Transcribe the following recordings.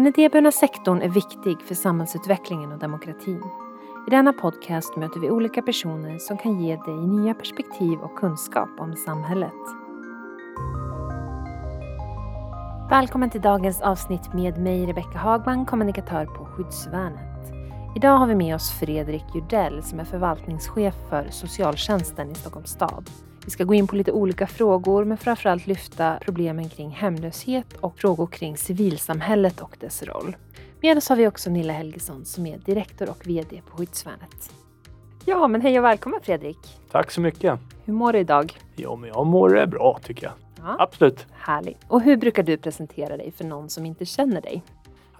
Den idéburna sektorn är viktig för samhällsutvecklingen och demokratin. I denna podcast möter vi olika personer som kan ge dig nya perspektiv och kunskap om samhället. Välkommen till dagens avsnitt med mig Rebecka Hagman, kommunikatör på Skyddsvärnet. Idag har vi med oss Fredrik Jurdell som är förvaltningschef för socialtjänsten i Stockholms stad. Vi ska gå in på lite olika frågor men framförallt lyfta problemen kring hemlöshet och frågor kring civilsamhället och dess roll. Med oss har vi också Nilla Helgesson som är direktor och VD på Skyddsvärnet. Ja, men hej och välkommen Fredrik! Tack så mycket! Hur mår du idag? Jo, men jag mår bra tycker jag. Ja. Absolut! Härligt! Och hur brukar du presentera dig för någon som inte känner dig?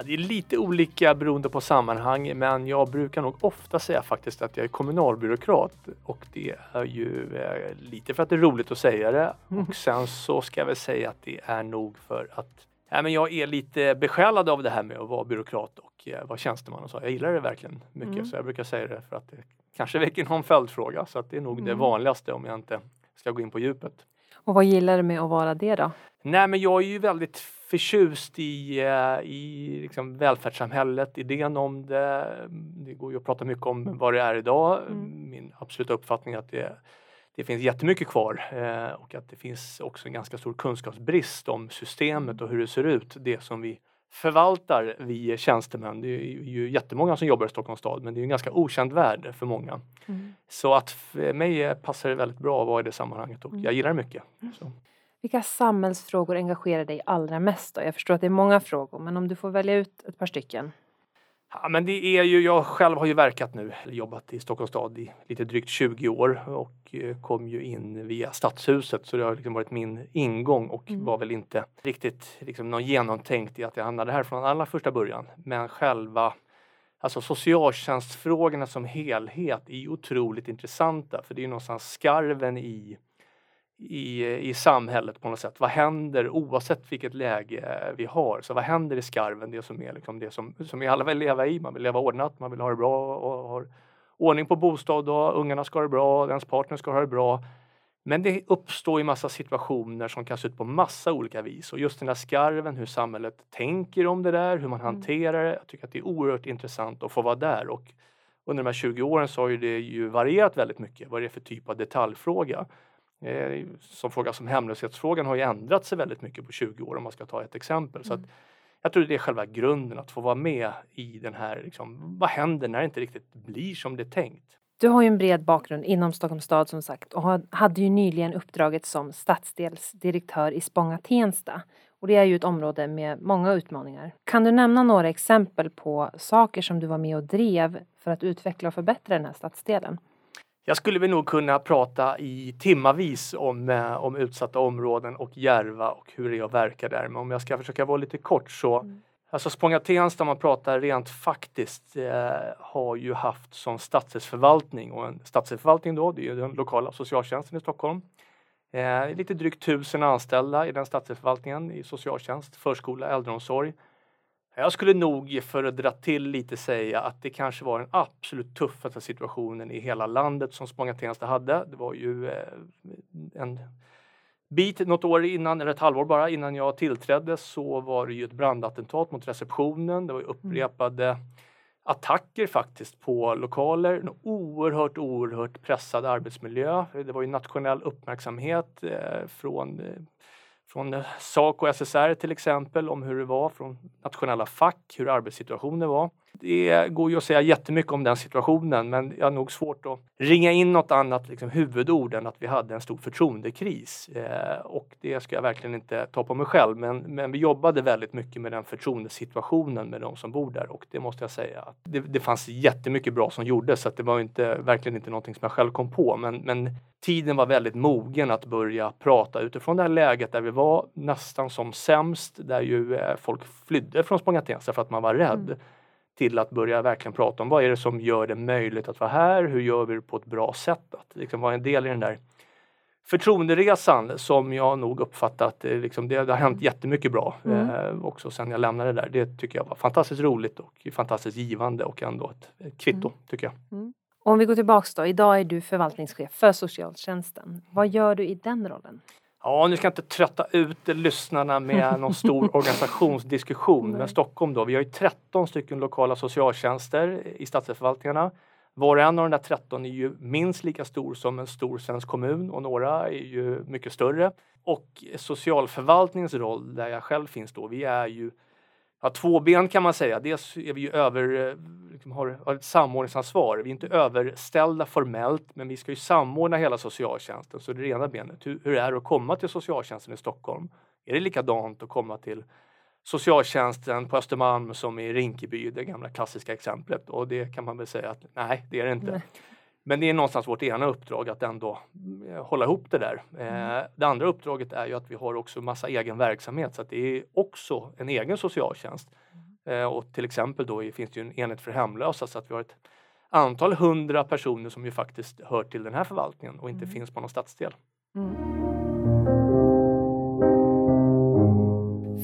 Det är lite olika beroende på sammanhang men jag brukar nog ofta säga faktiskt att jag är kommunalbyråkrat och det är ju eh, lite för att det är roligt att säga det mm. och sen så ska jag väl säga att det är nog för att ja, men jag är lite besjälad av det här med att vara byråkrat och eh, vara tjänsteman och så. Jag gillar det verkligen mycket mm. så jag brukar säga det för att det kanske väcker någon följdfråga så att det är nog mm. det vanligaste om jag inte ska gå in på djupet. Och vad gillar du med att vara det då? Nej men jag är ju väldigt förtjust i, eh, i liksom välfärdssamhället, idén om det. Det går ju att prata mycket om vad det är idag. Mm. Min absoluta uppfattning är att det, det finns jättemycket kvar eh, och att det finns också en ganska stor kunskapsbrist om systemet och hur det ser ut. Det som vi förvaltar vi tjänstemän. Det är ju jättemånga som jobbar i Stockholms stad men det är en ganska okänd värld för många. Mm. Så att för mig passar det väldigt bra att vara i det sammanhanget och mm. jag gillar det mycket. Mm. Så. Vilka samhällsfrågor engagerar dig allra mest? Då? Jag förstår att det är många frågor men om du får välja ut ett par stycken. Ja, men det är ju, jag själv har ju verkat nu, jobbat i Stockholms stad i lite drygt 20 år och eh, kom ju in via Stadshuset så det har liksom varit min ingång och mm. var väl inte riktigt liksom någon genomtänkt i att jag hamnade här från allra första början. Men själva Alltså socialtjänstfrågorna som helhet är otroligt intressanta för det är någonstans skarven i i, i samhället på något sätt. Vad händer oavsett vilket läge vi har? Så vad händer i skarven? Det som är liksom det som, som vi alla vill leva i. Man vill leva ordnat, man vill ha det bra och ha ordning på bostad och ungarna ska ha det bra, ens partner ska ha det bra. Men det uppstår i massa situationer som kan se ut på massa olika vis och just den där skarven, hur samhället tänker om det där, hur man mm. hanterar det. Jag tycker att det är oerhört intressant att få vara där och under de här 20 åren så har ju det ju varierat väldigt mycket vad det är för typ av detaljfråga. Eh, som fråga som hemlöshetsfrågan har ju ändrat sig väldigt mycket på 20 år om man ska ta ett exempel. Så att mm. jag tror det är själva grunden att få vara med i den här, liksom, vad händer när det inte riktigt blir som det är tänkt? Du har ju en bred bakgrund inom Stockholms stad som sagt och hade ju nyligen uppdraget som stadsdelsdirektör i Spånga-Tensta. Och det är ju ett område med många utmaningar. Kan du nämna några exempel på saker som du var med och drev för att utveckla och förbättra den här stadsdelen? Jag skulle väl nog kunna prata i timmavis om, eh, om utsatta områden och Järva och hur det är att verka där. Men om jag ska försöka vara lite kort så mm. Alltså Spånga-Tensta, om man pratar rent faktiskt, eh, har ju haft som stadsdelsförvaltning och en stadsdelsförvaltning då, det är ju den lokala socialtjänsten i Stockholm. Eh, lite drygt tusen anställda i den stadsdelsförvaltningen i socialtjänst, förskola, äldreomsorg. Jag skulle nog för att dra till lite säga att det kanske var den absolut tuffaste situationen i hela landet som Spånga-Tensta hade. Det var ju eh, en bit, något år innan, eller ett halvår bara innan jag tillträdde så var det ju ett brandattentat mot receptionen. Det var mm. upprepade attacker faktiskt på lokaler. En oerhört, oerhört pressad arbetsmiljö. Det var ju nationell uppmärksamhet eh, från eh, från SACO och SSR till exempel om hur det var från nationella fack, hur arbetssituationen var. Det går ju att säga jättemycket om den situationen men jag har nog svårt att ringa in något annat liksom, huvudord än att vi hade en stor förtroendekris. Eh, och det ska jag verkligen inte ta på mig själv men, men vi jobbade väldigt mycket med den förtroendesituationen med de som bor där och det måste jag säga. Det, det fanns jättemycket bra som gjordes så att det var inte, verkligen inte någonting som jag själv kom på men, men tiden var väldigt mogen att börja prata utifrån det här läget där vi var nästan som sämst, där ju eh, folk flydde från Spånga-Tensta för att man var rädd. Mm. Till att börja verkligen prata om vad är det som gör det möjligt att vara här? Hur gör vi det på ett bra sätt? Att liksom vara en del i den där förtroenderesan som jag nog uppfattat, eh, liksom, det, det har hänt jättemycket bra mm. eh, också sen jag lämnade där. Det tycker jag var fantastiskt roligt och fantastiskt givande och ändå ett, ett kvitto mm. tycker jag. Mm. Om vi går tillbaks då, idag är du förvaltningschef för socialtjänsten. Vad gör du i den rollen? Ja, nu ska jag inte trötta ut lyssnarna med någon stor organisationsdiskussion. Men Stockholm då, vi har ju 13 stycken lokala socialtjänster i stadsförvaltningarna. Var och en av de där 13 är ju minst lika stor som en stor svensk kommun och några är ju mycket större. Och socialförvaltningens roll, där jag själv finns då, vi är ju ja, två ben kan man säga. Dels är vi ju över, eh, liksom har, ett samordningsansvar. Vi är inte överställda formellt, men vi ska ju samordna hela socialtjänsten. Så det är det ena benet. Hur, hur är det att komma till socialtjänsten i Stockholm? Är det likadant att komma till socialtjänsten på Östermalm som i Rinkeby, det gamla klassiska exemplet. Och det kan man väl säga att nej, det är det inte. Nej. Men det är någonstans vårt ena uppdrag att ändå eh, hålla ihop det där. Mm. Eh, det andra uppdraget är ju att vi har också massa egen verksamhet så att det är också en egen socialtjänst. Mm. Eh, och till exempel då finns det ju en enhet för hemlösa så att vi har ett antal hundra personer som ju faktiskt hör till den här förvaltningen och inte mm. finns på någon stadsdel.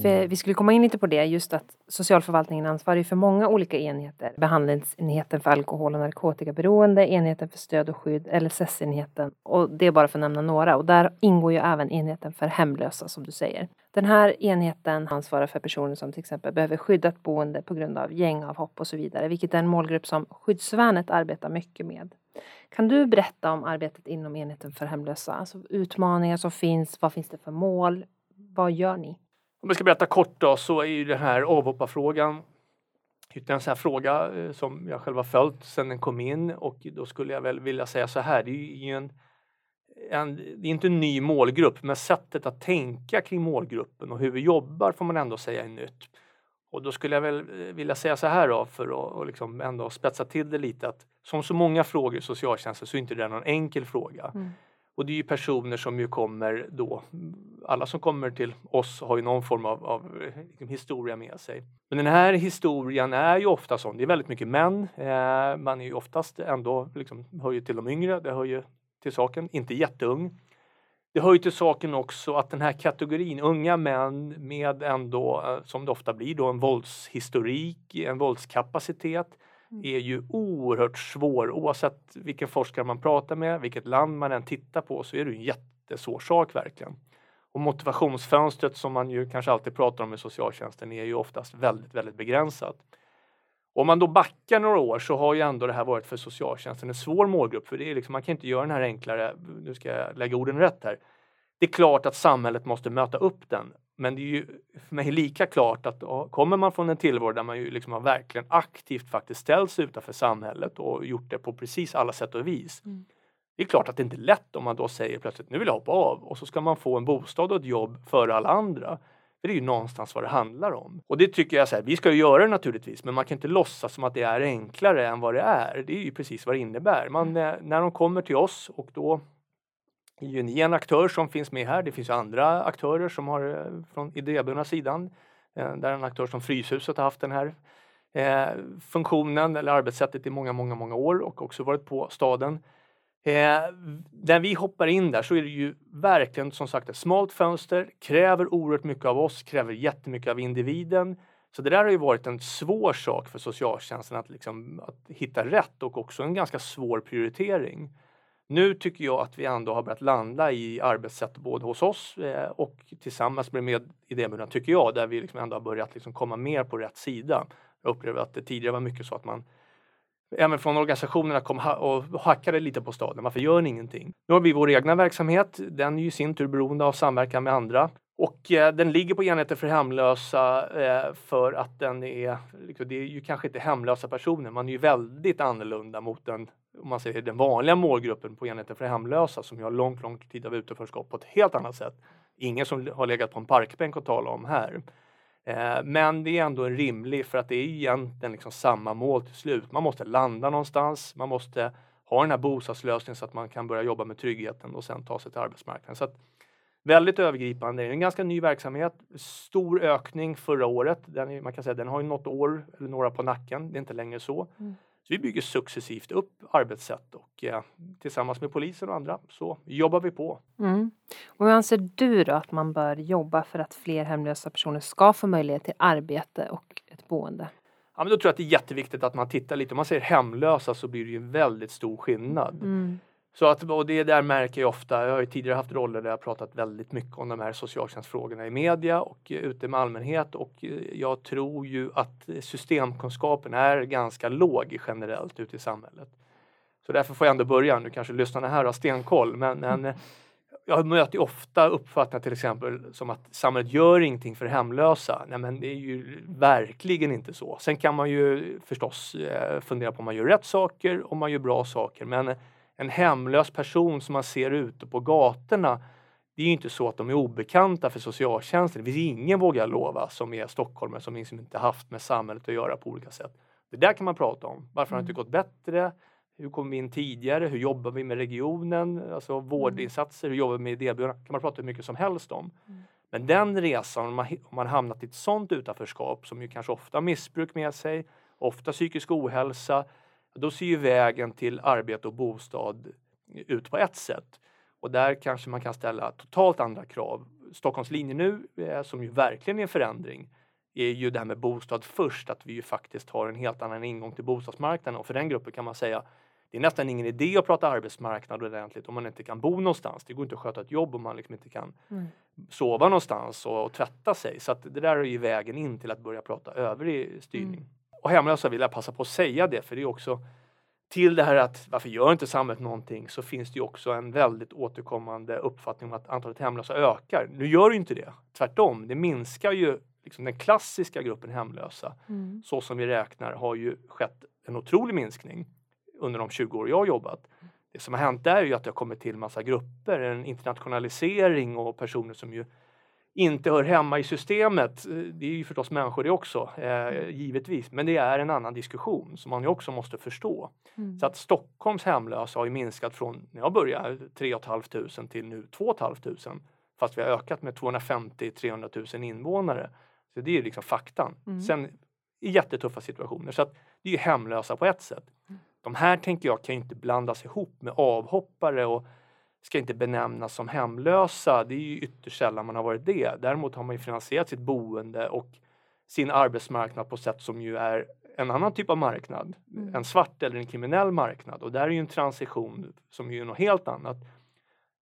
För vi skulle komma in lite på det, just att socialförvaltningen ansvarar för många olika enheter. Behandlingsenheten för alkohol och narkotikaberoende, enheten för stöd och skydd, LSS-enheten och det är bara för att nämna några. Och där ingår ju även enheten för hemlösa som du säger. Den här enheten ansvarar för personer som till exempel behöver skyddat boende på grund av gängavhopp och så vidare, vilket är en målgrupp som Skyddsvärnet arbetar mycket med. Kan du berätta om arbetet inom enheten för hemlösa? Alltså utmaningar som finns, vad finns det för mål? Vad gör ni? Om jag ska berätta kort då så är ju den här avhopparfrågan en sån här fråga eh, som jag själv har följt sedan den kom in och då skulle jag väl vilja säga så här. Det är ju en, en, det är inte en ny målgrupp men sättet att tänka kring målgruppen och hur vi jobbar får man ändå säga är nytt. Och då skulle jag väl eh, vilja säga så här då för att och liksom ändå spetsa till det lite att som så många frågor i socialtjänsten så är inte det någon enkel fråga. Mm. Och det är ju personer som ju kommer då, alla som kommer till oss har ju någon form av, av liksom, historia med sig. Men den här historien är ju ofta sån, det är väldigt mycket män, eh, man är ju oftast ändå, liksom, hör ju till de yngre, det hör ju till saken, inte jätteung. Det hör ju till saken också att den här kategorin unga män med ändå, eh, som det ofta blir då, en våldshistorik, en våldskapacitet, Mm. är ju oerhört svår oavsett vilken forskare man pratar med, vilket land man än tittar på så är det en jättesvår sak verkligen. Och motivationsfönstret som man ju kanske alltid pratar om i socialtjänsten är ju oftast väldigt, väldigt begränsat. Om man då backar några år så har ju ändå det här varit för socialtjänsten en svår målgrupp för det är liksom, man kan inte göra den här enklare, nu ska jag lägga orden rätt här. Det är klart att samhället måste möta upp den men det är ju för mig lika klart att kommer man från en tillvaro där man ju liksom har verkligen aktivt faktiskt ställt sig utanför samhället och gjort det på precis alla sätt och vis. Mm. Det är klart att det inte är lätt om man då säger plötsligt nu vill jag hoppa av och så ska man få en bostad och ett jobb före alla andra. För det är ju någonstans vad det handlar om. Och det tycker jag så här, vi ska ju göra det naturligtvis, men man kan inte låtsas som att det är enklare än vad det är. Det är ju precis vad det innebär. Man, mm. när de kommer till oss och då är ju en aktör som finns med här. Det finns andra aktörer som har eh, från idéburna sidan. Eh, där en aktör som Fryshuset har haft den här eh, funktionen eller arbetssättet i många, många, många år och också varit på staden. när vi hoppar in där så är det ju verkligen som sagt ett smalt fönster, kräver oerhört mycket av oss, kräver jättemycket av individen. Så det där har ju varit en svår sak för socialtjänsten att, liksom, att hitta rätt och också en ganska svår prioritering. Nu tycker jag att vi ändå har börjat landa i arbetssätt både hos oss eh, och tillsammans med, med idéburna, tycker jag, där vi liksom ändå har börjat liksom komma mer på rätt sida. Jag upplever att det tidigare var mycket så att man även från organisationerna kom och hackade lite på staden. Varför gör ni ingenting? Nu har vi vår egna verksamhet. Den är ju i sin tur beroende av samverkan med andra. Och eh, den ligger på enheten för hemlösa eh, för att den är, liksom, det är ju kanske inte hemlösa personer, man är ju väldigt annorlunda mot den, om man säger den vanliga målgruppen på enheten för hemlösa som ju har långt, lång tid av utanförskap på ett helt annat sätt. Ingen som har legat på en parkbänk att tala om här. Eh, men det är ändå en rimlig, för att det är egentligen liksom samma mål till slut. Man måste landa någonstans, man måste ha den här bostadslösningen så att man kan börja jobba med tryggheten och sen ta sig till arbetsmarknaden. Så att Väldigt övergripande. Det är en ganska ny verksamhet. Stor ökning förra året. Den, är, man kan säga den har ju något år eller några på nacken. Det är inte längre så. Mm. Så vi bygger successivt upp arbetssätt och eh, tillsammans med polisen och andra så jobbar vi på. Mm. Och hur anser du då att man bör jobba för att fler hemlösa personer ska få möjlighet till arbete och ett boende? Ja, men då tror jag att det är jätteviktigt att man tittar lite. Om man säger hemlösa så blir det ju en väldigt stor skillnad. Mm. Så att, och det där märker jag ofta. Jag har ju tidigare haft roller där jag pratat väldigt mycket om de här socialtjänstfrågorna i media och ute med allmänhet och jag tror ju att systemkunskapen är ganska låg generellt ute i samhället. Så därför får jag ändå börja. Nu kanske lyssnarna här har stenkoll men, men jag möter ofta uppfattningar till exempel som att samhället gör ingenting för hemlösa. Nej men det är ju verkligen inte så. Sen kan man ju förstås eh, fundera på om man gör rätt saker, om man gör bra saker. Men en hemlös person som man ser ute på gatorna det är ju inte så att de är obekanta för socialtjänsten. Det finns ingen, vågar jag lova, som är stockholmare som liksom inte haft med samhället att göra på olika sätt. Det där kan man prata om. Varför har det inte mm. gått bättre? Hur kom vi in tidigare? Hur jobbar vi med regionen? Alltså mm. vårdinsatser, hur jobbar vi med idébyrån? kan man prata hur mycket som helst om. Mm. Men den resan, om man, om man hamnat i ett sådant utanförskap som ju kanske ofta har missbruk med sig, ofta psykisk ohälsa, då ser ju vägen till arbete och bostad ut på ett sätt. Och där kanske man kan ställa totalt andra krav. Stockholms linje nu, eh, som ju verkligen är en förändring, är ju det här med bostad först, att vi ju faktiskt har en helt annan ingång till bostadsmarknaden och för den gruppen kan man säga det är nästan ingen idé att prata arbetsmarknad ordentligt om man inte kan bo någonstans. Det går inte att sköta ett jobb om man liksom inte kan mm. sova någonstans och, och, tvätta sig. Så det där är ju vägen in till att börja prata övrig styrning. Mm. Och hemlösa vill jag passa på att säga det för det är också till det här att varför gör inte samhället någonting så finns det ju också en väldigt återkommande uppfattning om att antalet hemlösa ökar. Nu gör det inte det. Tvärtom, det minskar ju liksom den klassiska gruppen hemlösa. Mm. Så som vi räknar har ju skett en otrolig minskning under de 20 år jag har jobbat. Det som har hänt där är ju att det har kommit till massa grupper, en internationalisering och personer som ju inte hör hemma i systemet. Det är ju förstås människor det också, eh, givetvis. Men det är en annan diskussion som man ju också måste förstå. Mm. Så att Stockholms hemlösa har ju minskat från, när jag började, 3 500 till nu 2 500. Fast vi har ökat med 250-300 000 invånare. Så det är liksom faktan. Mm. Sen i jättetuffa situationer. Så att det är ju hemlösa på ett sätt. Mm. De här tänker jag kan inte blandas ihop med avhoppare och ska inte benämnas som hemlösa. Det är ju ytterst sällan man har varit det. Däremot har man ju finansierat sitt boende och sin arbetsmarknad på sätt som ju är en annan typ av marknad. Mm. En svart eller en kriminell marknad och där är ju en transition som är något helt annat.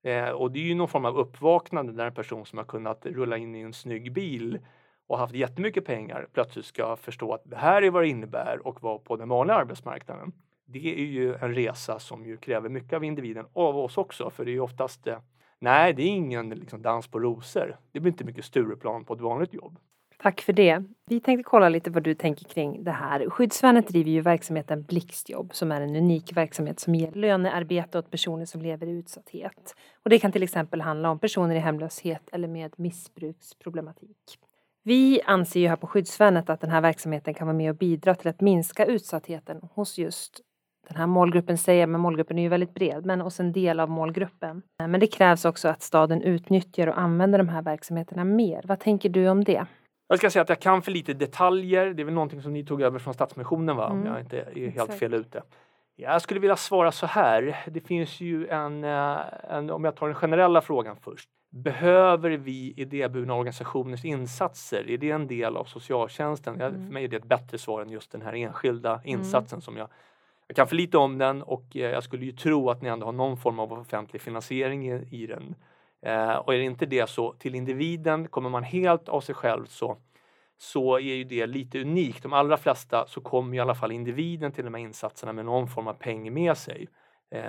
Eh, och det är ju någon form av uppvaknande där en person som har kunnat rulla in i en snygg bil och haft jättemycket pengar plötsligt ska förstå att det här är vad det innebär och vara på den vanliga arbetsmarknaden det är ju en resa som ju kräver mycket av individen, av oss också, för det är ju oftast eh, Nej, det är ingen liksom, dans på rosor. Det blir inte mycket Stureplan på ett vanligt jobb. Tack för det. Vi tänkte kolla lite vad du tänker kring det här. Skyddsvärnet driver ju verksamheten Blixtjobb som är en unik verksamhet som ger lönearbete åt personer som lever i utsatthet. Och det kan till exempel handla om personer i hemlöshet eller med missbruksproblematik. Vi anser ju här på Skyddsvärnet att den här verksamheten kan vara med och bidra till att minska utsattheten hos just den här målgruppen säger, men målgruppen är ju väldigt bred, men hos en del av målgruppen. Men det krävs också att staden utnyttjar och använder de här verksamheterna mer. Vad tänker du om det? Jag ska säga att jag kan för lite detaljer. Det är väl någonting som ni tog över från Stadsmissionen va? Mm. Om jag inte är helt Exakt. fel ute. Jag skulle vilja svara så här. Det finns ju en, eh, en, om jag tar den generella frågan först. Behöver vi idéburna organisationers insatser? Är det en del av socialtjänsten? Mm. För mig är det ett bättre svar än just den här enskilda mm. insatsen mm. som jag jag kan för lite om den och eh, jag skulle ju tro att ni ändå har någon form av offentlig finansiering i, i den. Eh, och är det inte det så till individen kommer man helt av sig själv så så är ju det lite unikt. De allra flesta så kommer i alla fall individen till de här insatserna med någon form av peng med sig. Eh,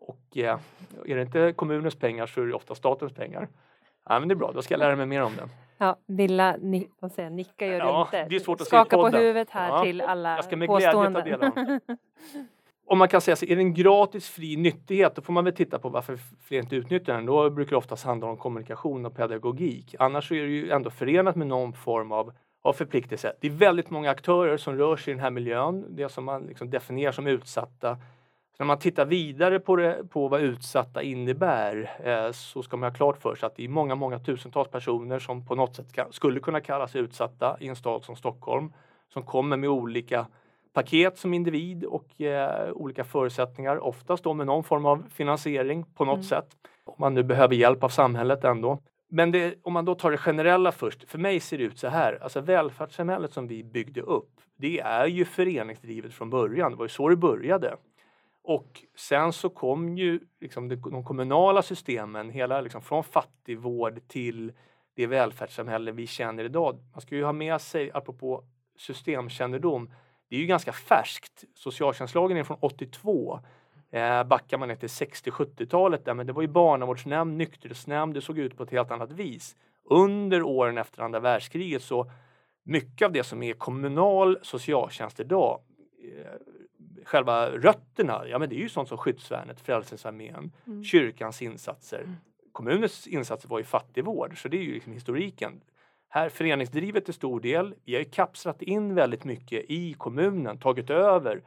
och eh, är det inte kommunens pengar så är det ofta statens pengar. Ja, men det är bra, då ska jag lära mig mer om den. Ja, Villa ni, vad säger, nicka gör ja, inte. Det är svårt att Skaka på huvudet här ja, till alla Jag ska med glädje ta del av Om man kan säga så, är det en gratis fri nyttighet då får man väl titta på varför fler inte utnyttjar den. Då brukar det oftast handla om kommunikation och pedagogik. Annars är det ju ändå förenat med någon form av, av förpliktelse. Det är väldigt många aktörer som rör sig i den här miljön, det som man liksom definierar som utsatta när man tittar vidare på, det, på vad utsatta innebär eh, så ska man ha klart för sig att det är många, många tusentals personer som på något sätt kan, skulle kunna kallas utsatta i en stad som Stockholm som kommer med olika paket som individ och eh, olika förutsättningar, oftast då med någon form av finansiering på något mm. sätt. Om man nu behöver hjälp av samhället ändå. Men det, om man då tar det generella först, för mig ser det ut så här, alltså välfärdssamhället som vi byggde upp, det är ju föreningsdrivet från början, det var ju så det började. Och sen så kom ju liksom de kommunala systemen, hela liksom från fattigvård till det välfärdssamhälle vi känner idag. Man ska ju ha med sig, apropå systemkännedom, det är ju ganska färskt. Socialtjänstlagen är från 82. Eh, backar man ner till 60-70-talet där, men det var ju barnavårdsnämnd, nykterhetsnämnd, det såg ut på ett helt annat vis. Under åren efter andra världskriget så mycket av det som är kommunal socialtjänst idag, eh, själva rötterna, ja men det är ju sånt som skyddsvärnet, Frälsningsarmén, mm. kyrkans insatser. Mm. Kommunens insatser var ju fattigvård, så det är ju liksom historiken. Här föreningsdrivet till stor del. Vi har ju kapslat in väldigt mycket i kommunen, tagit över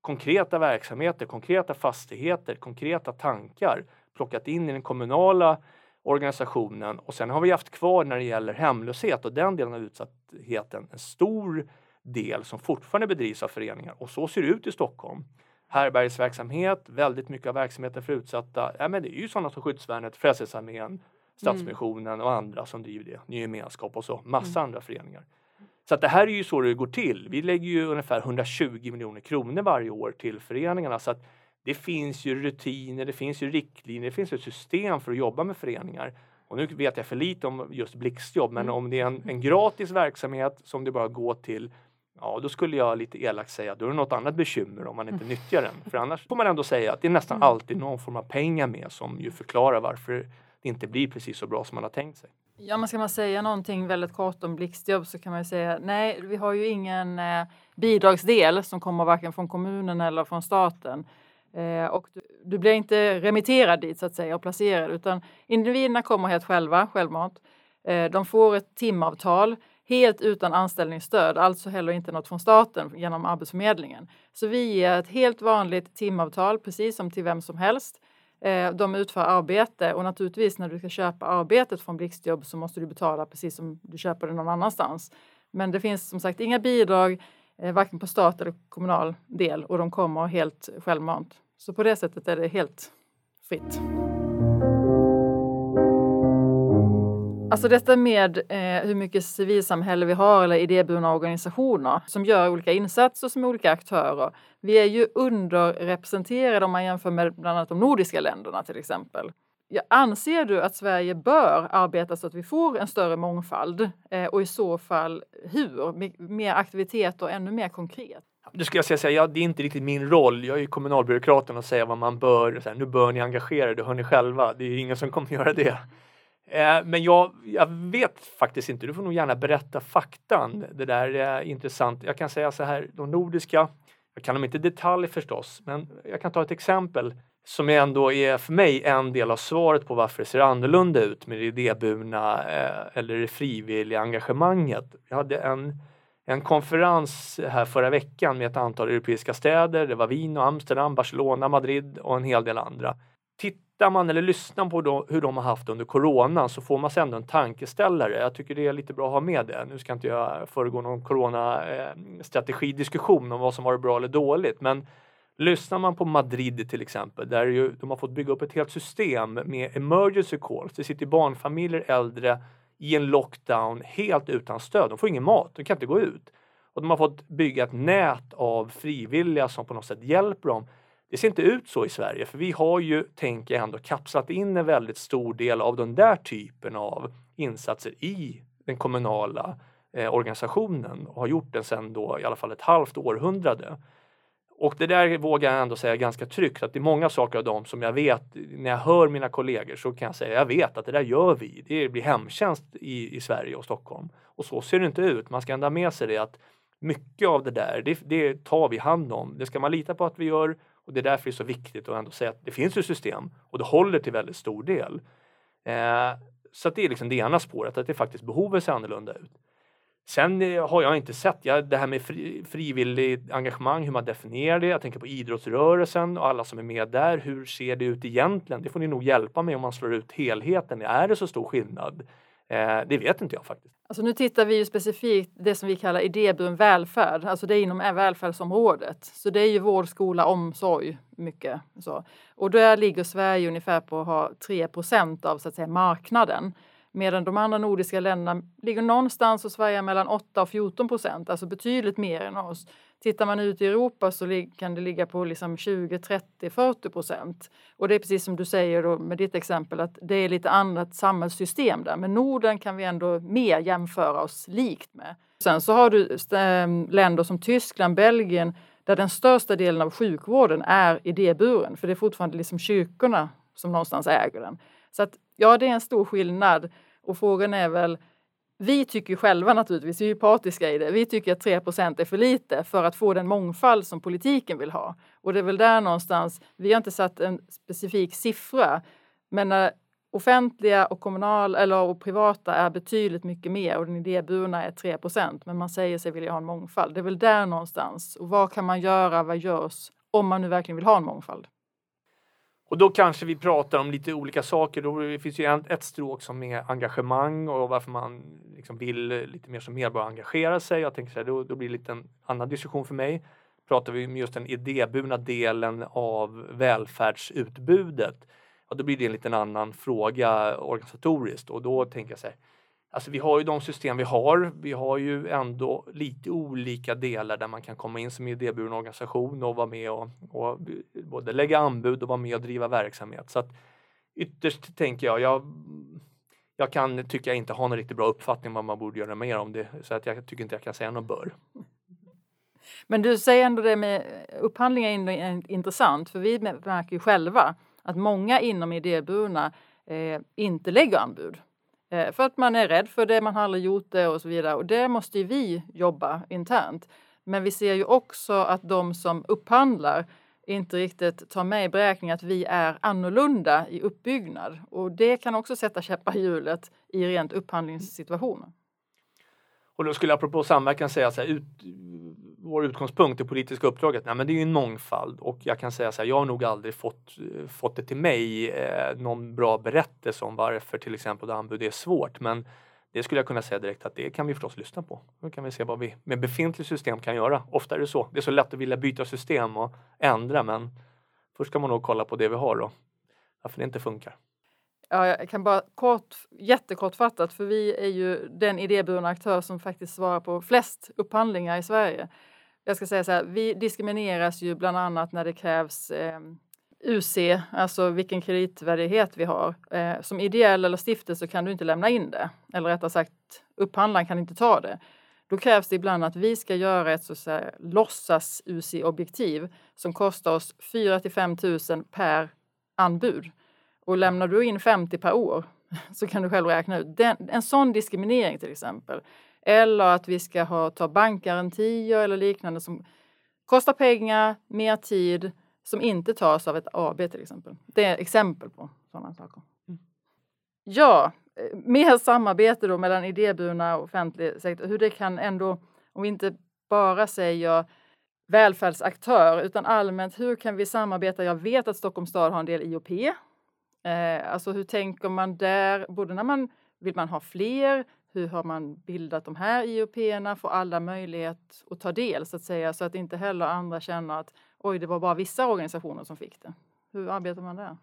konkreta verksamheter, konkreta fastigheter, konkreta tankar, plockat in i den kommunala organisationen och sen har vi haft kvar när det gäller hemlöshet och den delen av utsattheten en stor del som fortfarande bedrivs av föreningar och så ser det ut i Stockholm. Härbergsverksamhet, väldigt mycket av verksamheten för utsatta, ja, men det är ju sådana som Skyddsvärnet, Frälsningsarmén, Stadsmissionen och andra som driver det, Ny gemenskap och så, massa mm. andra föreningar. Så att det här är ju så det går till. Vi lägger ju ungefär 120 miljoner kronor varje år till föreningarna så att det finns ju rutiner, det finns ju riktlinjer, det finns ett system för att jobba med föreningar. Och nu vet jag för lite om just blixtjobb, men mm. om det är en, en gratis verksamhet som det bara går till Ja, då skulle jag lite elakt säga att då är det något annat bekymmer om man inte mm. nyttjar den. För annars får man ändå säga att det är nästan mm. alltid någon form av pengar med som ju förklarar varför det inte blir precis så bra som man har tänkt sig. Ja, men ska man säga någonting väldigt kort om blixtjobb så kan man säga nej, vi har ju ingen eh, bidragsdel som kommer varken från kommunen eller från staten. Eh, och du, du, blir inte remitterad dit så att säga och placerad utan individerna kommer helt själva, självmant. Eh, de får ett timavtal helt utan anställningsstöd, alltså heller inte något från staten genom Arbetsförmedlingen. Så vi ger ett helt vanligt timavtal, precis som till vem som helst. Eh, de utför arbete och naturligtvis när du ska köpa arbetet från Blixtjobb så måste du betala precis som du köper det någon annanstans. Men det finns som sagt inga bidrag, eh, varken på stat eller kommunal del och de kommer helt självmant. Så på det sättet är det helt fritt. Alltså detta med eh, hur mycket civilsamhälle vi har eller idéburna organisationer som gör olika insatser som olika aktörer. Vi är ju underrepresenterade om man jämför med bland annat de nordiska länderna till exempel. Ja, anser du att Sverige bör arbeta så att vi får en större mångfald eh, och i så fall hur? Mer aktivitet och ännu mer konkret? Det skulle jag säga, ja, det är inte riktigt min roll. Jag är ju kommunalbyråkraten och säger vad man bör, så här, nu bör ni engagera er, det hör ni själva. Det är ingen som kommer göra det. Eh, men jag, jag, vet faktiskt inte, du får nog gärna berätta faktan. Det där är intressant. Jag kan säga så här, de nordiska, jag kan dem inte i detalj förstås, men jag kan ta ett exempel som ändå är för mig en del av svaret på varför det ser annorlunda ut med det idéburna eh, eller det frivilliga engagemanget. Jag hade en, en konferens här förra veckan med ett antal europeiska städer. Det var Wien, och Amsterdam, Barcelona, Madrid och en hel del andra tittar man eller lyssnar på då, hur de har haft under coronan så får man sig ändå en tankeställare. Jag tycker det är lite bra att ha med det. Nu ska inte jag föregå någon coronastrategidiskussion eh, om vad som varit bra eller dåligt, men lyssnar man på Madrid till exempel, där ju, de har fått bygga upp ett helt system med emergency calls. Det sitter barnfamiljer, äldre i en lockdown helt utan stöd. De får ingen mat, de kan inte gå ut. Och de har fått bygga ett nät av frivilliga som på något sätt hjälper dem det ser inte ut så i Sverige för vi har ju, tänker jag ändå, kapslat in en väldigt stor del av den där typen av insatser i den kommunala eh, organisationen och har gjort den sedan då i alla fall ett halvt århundrade. Och det där vågar jag ändå säga ganska tryggt att det är många saker av dem som jag vet när jag hör mina kollegor så kan jag säga jag vet att det där gör vi. Det blir hemtjänst i, i Sverige och Stockholm. Och så ser det inte ut. Man ska ändå ha med sig det att mycket av det där, det, det tar vi hand om. Det ska man lita på att vi gör och det är därför det är så viktigt att ändå säga att det finns ju system och det håller till väldigt stor del. Eh, så det är liksom det ena spåret, att det faktiskt behovet ser annorlunda ut. Sen eh, har jag inte sett, ja, det här med fri, frivilligt engagemang, hur man definierar det. Jag tänker på idrottsrörelsen och alla som är med där. Hur ser det ut egentligen? Det får ni nog hjälpa mig om man slår ut helheten. Är det så stor skillnad? Eh, det vet inte jag faktiskt. Alltså nu tittar vi ju specifikt det som vi kallar idéburen välfärd, alltså det är inom välfärdsområdet. Så det är ju vård, skola, omsorg mycket. Så. Och där ligger Sverige ungefär på att ha 3% av så att säga, marknaden. Medan de andra nordiska länderna ligger någonstans och svajar mellan 8 och 14 procent, alltså betydligt mer än oss. Tittar man ut i Europa så kan det ligga på liksom 20, 30, 40 procent. Och det är precis som du säger då med ditt exempel att det är lite annat samhällssystem där. Men Norden kan vi ändå mer jämföra oss likt med. Sen så har du ehm, länder som Tyskland, Belgien där den största delen av sjukvården är idéburen för det är fortfarande liksom kyrkorna som någonstans äger den. Så att ja, det är en stor skillnad och frågan är väl vi tycker själva naturligtvis, vi är ju partiska i det, vi tycker att 3% är för lite för att få den mångfald som politiken vill ha. Och det är väl där någonstans, vi har inte satt en specifik siffra, men när offentliga och kommunal eller och privata är betydligt mycket mer och den idéburna är 3% men man säger sig vilja ha en mångfald. Det är väl där någonstans. Och vad kan man göra, vad görs om man nu verkligen vill ha en mångfald? Och då kanske vi pratar om lite olika saker. Då finns ju ett stråk som är engagemang och varför man liksom vill lite mer som medborgare engagera sig. Jag tänker så här, då, då blir det lite en annan diskussion för mig. Pratar vi om just den idéburna delen av välfärdsutbudet, ja, då blir det en liten annan fråga organisatoriskt och då tänker jag så här, Alltså vi har ju de system vi har. Vi har ju ändå lite olika delar där man kan komma in som idéburen organisation och vara med och, och både lägga anbud och vara med och driva verksamhet. Så att ytterst tänker jag, jag, jag kan tycka jag inte har någon riktigt bra uppfattning om vad man borde göra mer om det. Så att jag tycker inte jag kan säga något bör. Men du säger ändå det med upphandling är intressant för vi märker ju själva att många inom idéburna eh, inte lägger anbud. Eh, för att man är rädd för det, man har aldrig gjort det och så vidare. Och det måste vi jobba internt. Men vi ser ju också att de som upphandlar inte riktigt tar med i beräkningen att vi är annorlunda i uppbyggnad. Och det kan också sätta käppar i hjulet i rent upphandlingssituationer. Och då skulle jag apropå samverkan säga så här, ut, vår utgångspunkt, det politiska uppdraget, nej, men det är ju en mångfald och jag kan säga så här, jag har nog aldrig fått, eh, fått det till mig eh, någon bra berättelse om varför till exempel anbud är svårt. Men det skulle jag kunna säga direkt att det kan vi förstås lyssna på. Då kan vi se vad vi med befintligt system kan göra. Ofta är det så. Det är så lätt att vilja byta system och ändra men först ska man nog kolla på det vi har och varför det inte funkar. Ja, jag kan bara kort, jättekortfattat, för vi är ju den idéburna aktör som faktiskt svarar på flest upphandlingar i Sverige. Jag ska säga så här, vi diskrimineras ju bland annat när det krävs eh, UC, alltså vilken kreditvärdighet vi har. Eh, som ideell eller stiftelse kan du inte lämna in det, eller rättare sagt upphandlaren kan inte ta det. Då krävs det ibland att vi ska göra ett så att låtsas UC-objektiv som kostar oss 4 till 5 000 per anbud. Och lämnar du in 50 per år så kan du själv räkna ut. Den, en sån diskriminering till exempel. Eller att vi ska ha, ta bankgarantier eller liknande som kostar pengar, mer tid, som inte tas av ett AB till exempel. Det är exempel på sådana saker. Mm. Ja, eh, mer samarbete då mellan idéburna och offentlig sektor. Hur det kan ändå, om vi inte bara säger välfärdsaktör utan allmänt hur kan vi samarbeta? Jag vet att Stockholms stad har en del IOP Eh, alltså hur tänker man där? Både när man vill man ha fler? Hur har man bildat de här IOP-erna? Får alla möjlighet att ta del så att säga så att inte heller andra känner att oj, det var bara vissa organisationer som fick det. Hur arbetar man där?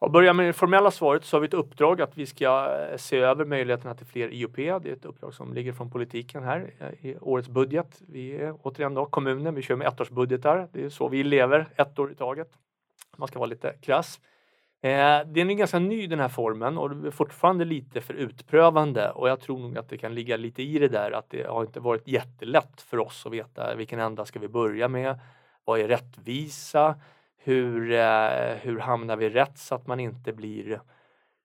Och börjar med det formella svaret så har vi ett uppdrag att vi ska eh, se över möjligheterna till fler IOP. Det är ett uppdrag som ligger från politiken här eh, i årets budget. Vi är återigen då kommunen, vi kör med ettårsbudgetar. Det är så vi lever, ett år i taget. Man ska vara lite krass. Eh, den är ganska ny den här formen och är fortfarande lite för utprövande och jag tror nog att det kan ligga lite i det där att det har inte varit jättelätt för oss att veta vilken ända ska vi börja med? Vad är rättvisa? Hur, eh, hur hamnar vi rätt så att man inte blir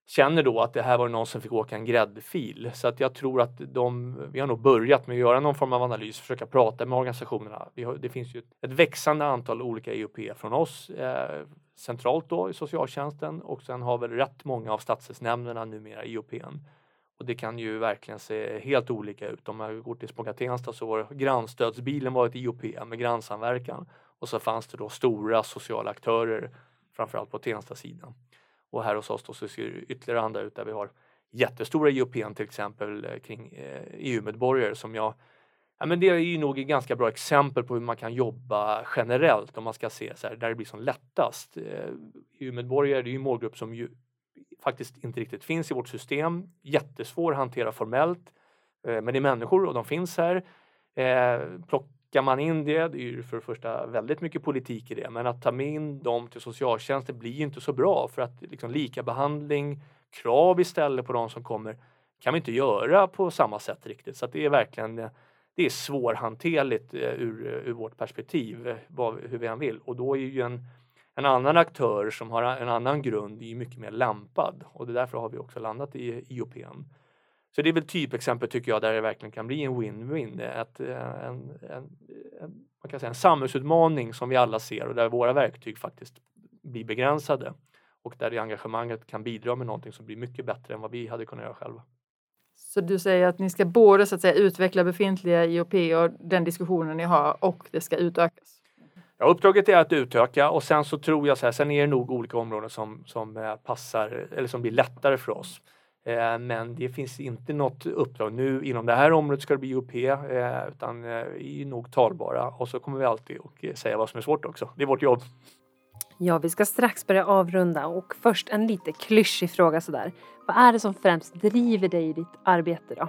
känner då att det här var någon som fick åka en gräddfil. Så att jag tror att de, vi har nog börjat med att göra någon form av analys, försöka prata med organisationerna. Har, det finns ju ett växande antal olika EUP från oss eh, centralt då i socialtjänsten och sen har väl rätt många av stadsdelsnämnderna numera EUP. Och det kan ju verkligen se helt olika ut. Om man går till Spånga Tensta så var grannstödsbilen var ett IOP med grannsamverkan och så fanns det då stora sociala aktörer framförallt på Tensta-sidan. Och här hos oss då så ser det ytterligare andra ut där vi har jättestora IOPn till exempel eh, kring eh, e EU-medborgare som jag Ja, men det är ju nog ett ganska bra exempel på hur man kan jobba generellt om man ska se så här, där det blir som lättast. Eh, e EU-medborgare är ju en målgrupp som ju faktiskt inte riktigt finns i vårt system. Jättesvår att hantera formellt. Men det är människor och de finns här. Plock, Skickar man in det, det är ju för det första väldigt mycket politik i det, men att ta med in dem till socialtjänsten blir ju inte så bra för att liksom, lika behandling, krav istället på de som kommer kan vi inte göra på samma sätt riktigt. Så det är verkligen det är svårhanterligt eh, ur, eh, ur vårt perspektiv, eh, vad, hur vi än vill. Och då är ju en en annan aktör som har en annan grund är mycket mer lämpad och det är därför har vi också landat i IOPN. Så det är väl typexempel tycker jag där det verkligen kan bli en win-win. Eh, en, en, en, man kan säga en samhällsutmaning som vi alla ser och där våra verktyg faktiskt blir begränsade och där det engagemanget kan bidra med någonting som blir mycket bättre än vad vi hade kunnat göra själva. Så du säger att ni ska både så att säga, utveckla befintliga IOP och den diskussionen ni har och det ska utökas? Ja, uppdraget är att utöka och sen så tror jag så här, sen är det nog olika områden som, som eh, passar eller som blir lättare för oss. Eh, men det finns inte något uppdrag nu inom det här området ska det bli UP eh, utan vi är nog talbara och så kommer vi alltid att säga vad som är svårt också. Det är vårt jobb. Ja, vi ska strax börja avrunda och först en lite klyschig fråga sådär. Vad är det som främst driver dig i ditt arbete då?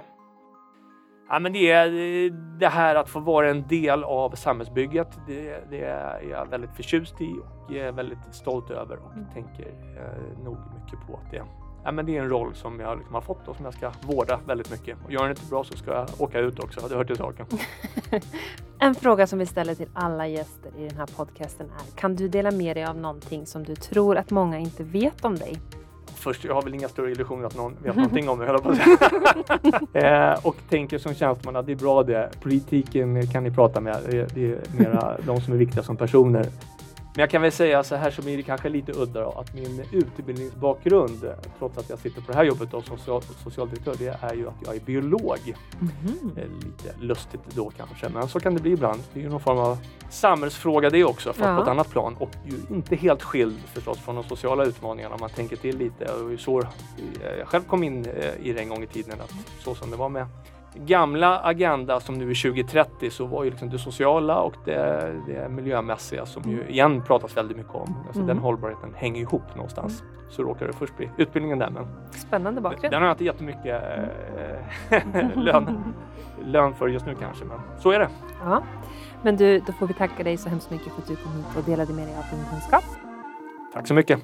Ja, men det är det här att få vara en del av samhällsbygget. Det, det är jag väldigt förtjust i och är väldigt stolt över och mm. tänker eh, nog mycket på att det, ja, men det är en roll som jag liksom har fått och som jag ska vårda väldigt mycket. Och gör den inte bra så ska jag åka ut också, det hör till saken. en fråga som vi ställer till alla gäster i den här podcasten är, kan du dela med dig av någonting som du tror att många inte vet om dig? först, jag har väl inga större illusioner att någon vet någonting om mig, höll på att säga. eh, och tänker som tjänsteman att det är bra det. Politiken kan ni prata med, det, det är mera de som är viktiga som personer. Men jag kan väl säga så här som är det kanske lite udda då, att min utbildningsbakgrund, trots att jag sitter på det här jobbet som social, socialdirektör, det är ju att jag är biolog. Mm. Lite lustigt då kanske, men så kan det bli ibland. Det är ju någon form av samhällsfråga det också, fast ja. på ett annat plan och ju inte helt skild förstås från de sociala utmaningarna om man tänker till lite. Och så jag själv kom in eh, i det en gång i tiden, att så som det var med gamla Agenda som nu är 2030 så var ju liksom det sociala och det, det miljömässiga som ju igen pratas väldigt mycket om. Alltså mm. Den hållbarheten hänger ihop någonstans. Mm. Så råkar det först bli utbildningen där. Men Spännande bakgrund. Den har jag inte jättemycket äh, lön, lön för just nu kanske, men så är det. Ja. Men du, då får vi tacka dig så hemskt mycket för att du kom hit och delade med dig av din kunskap. Tack så mycket.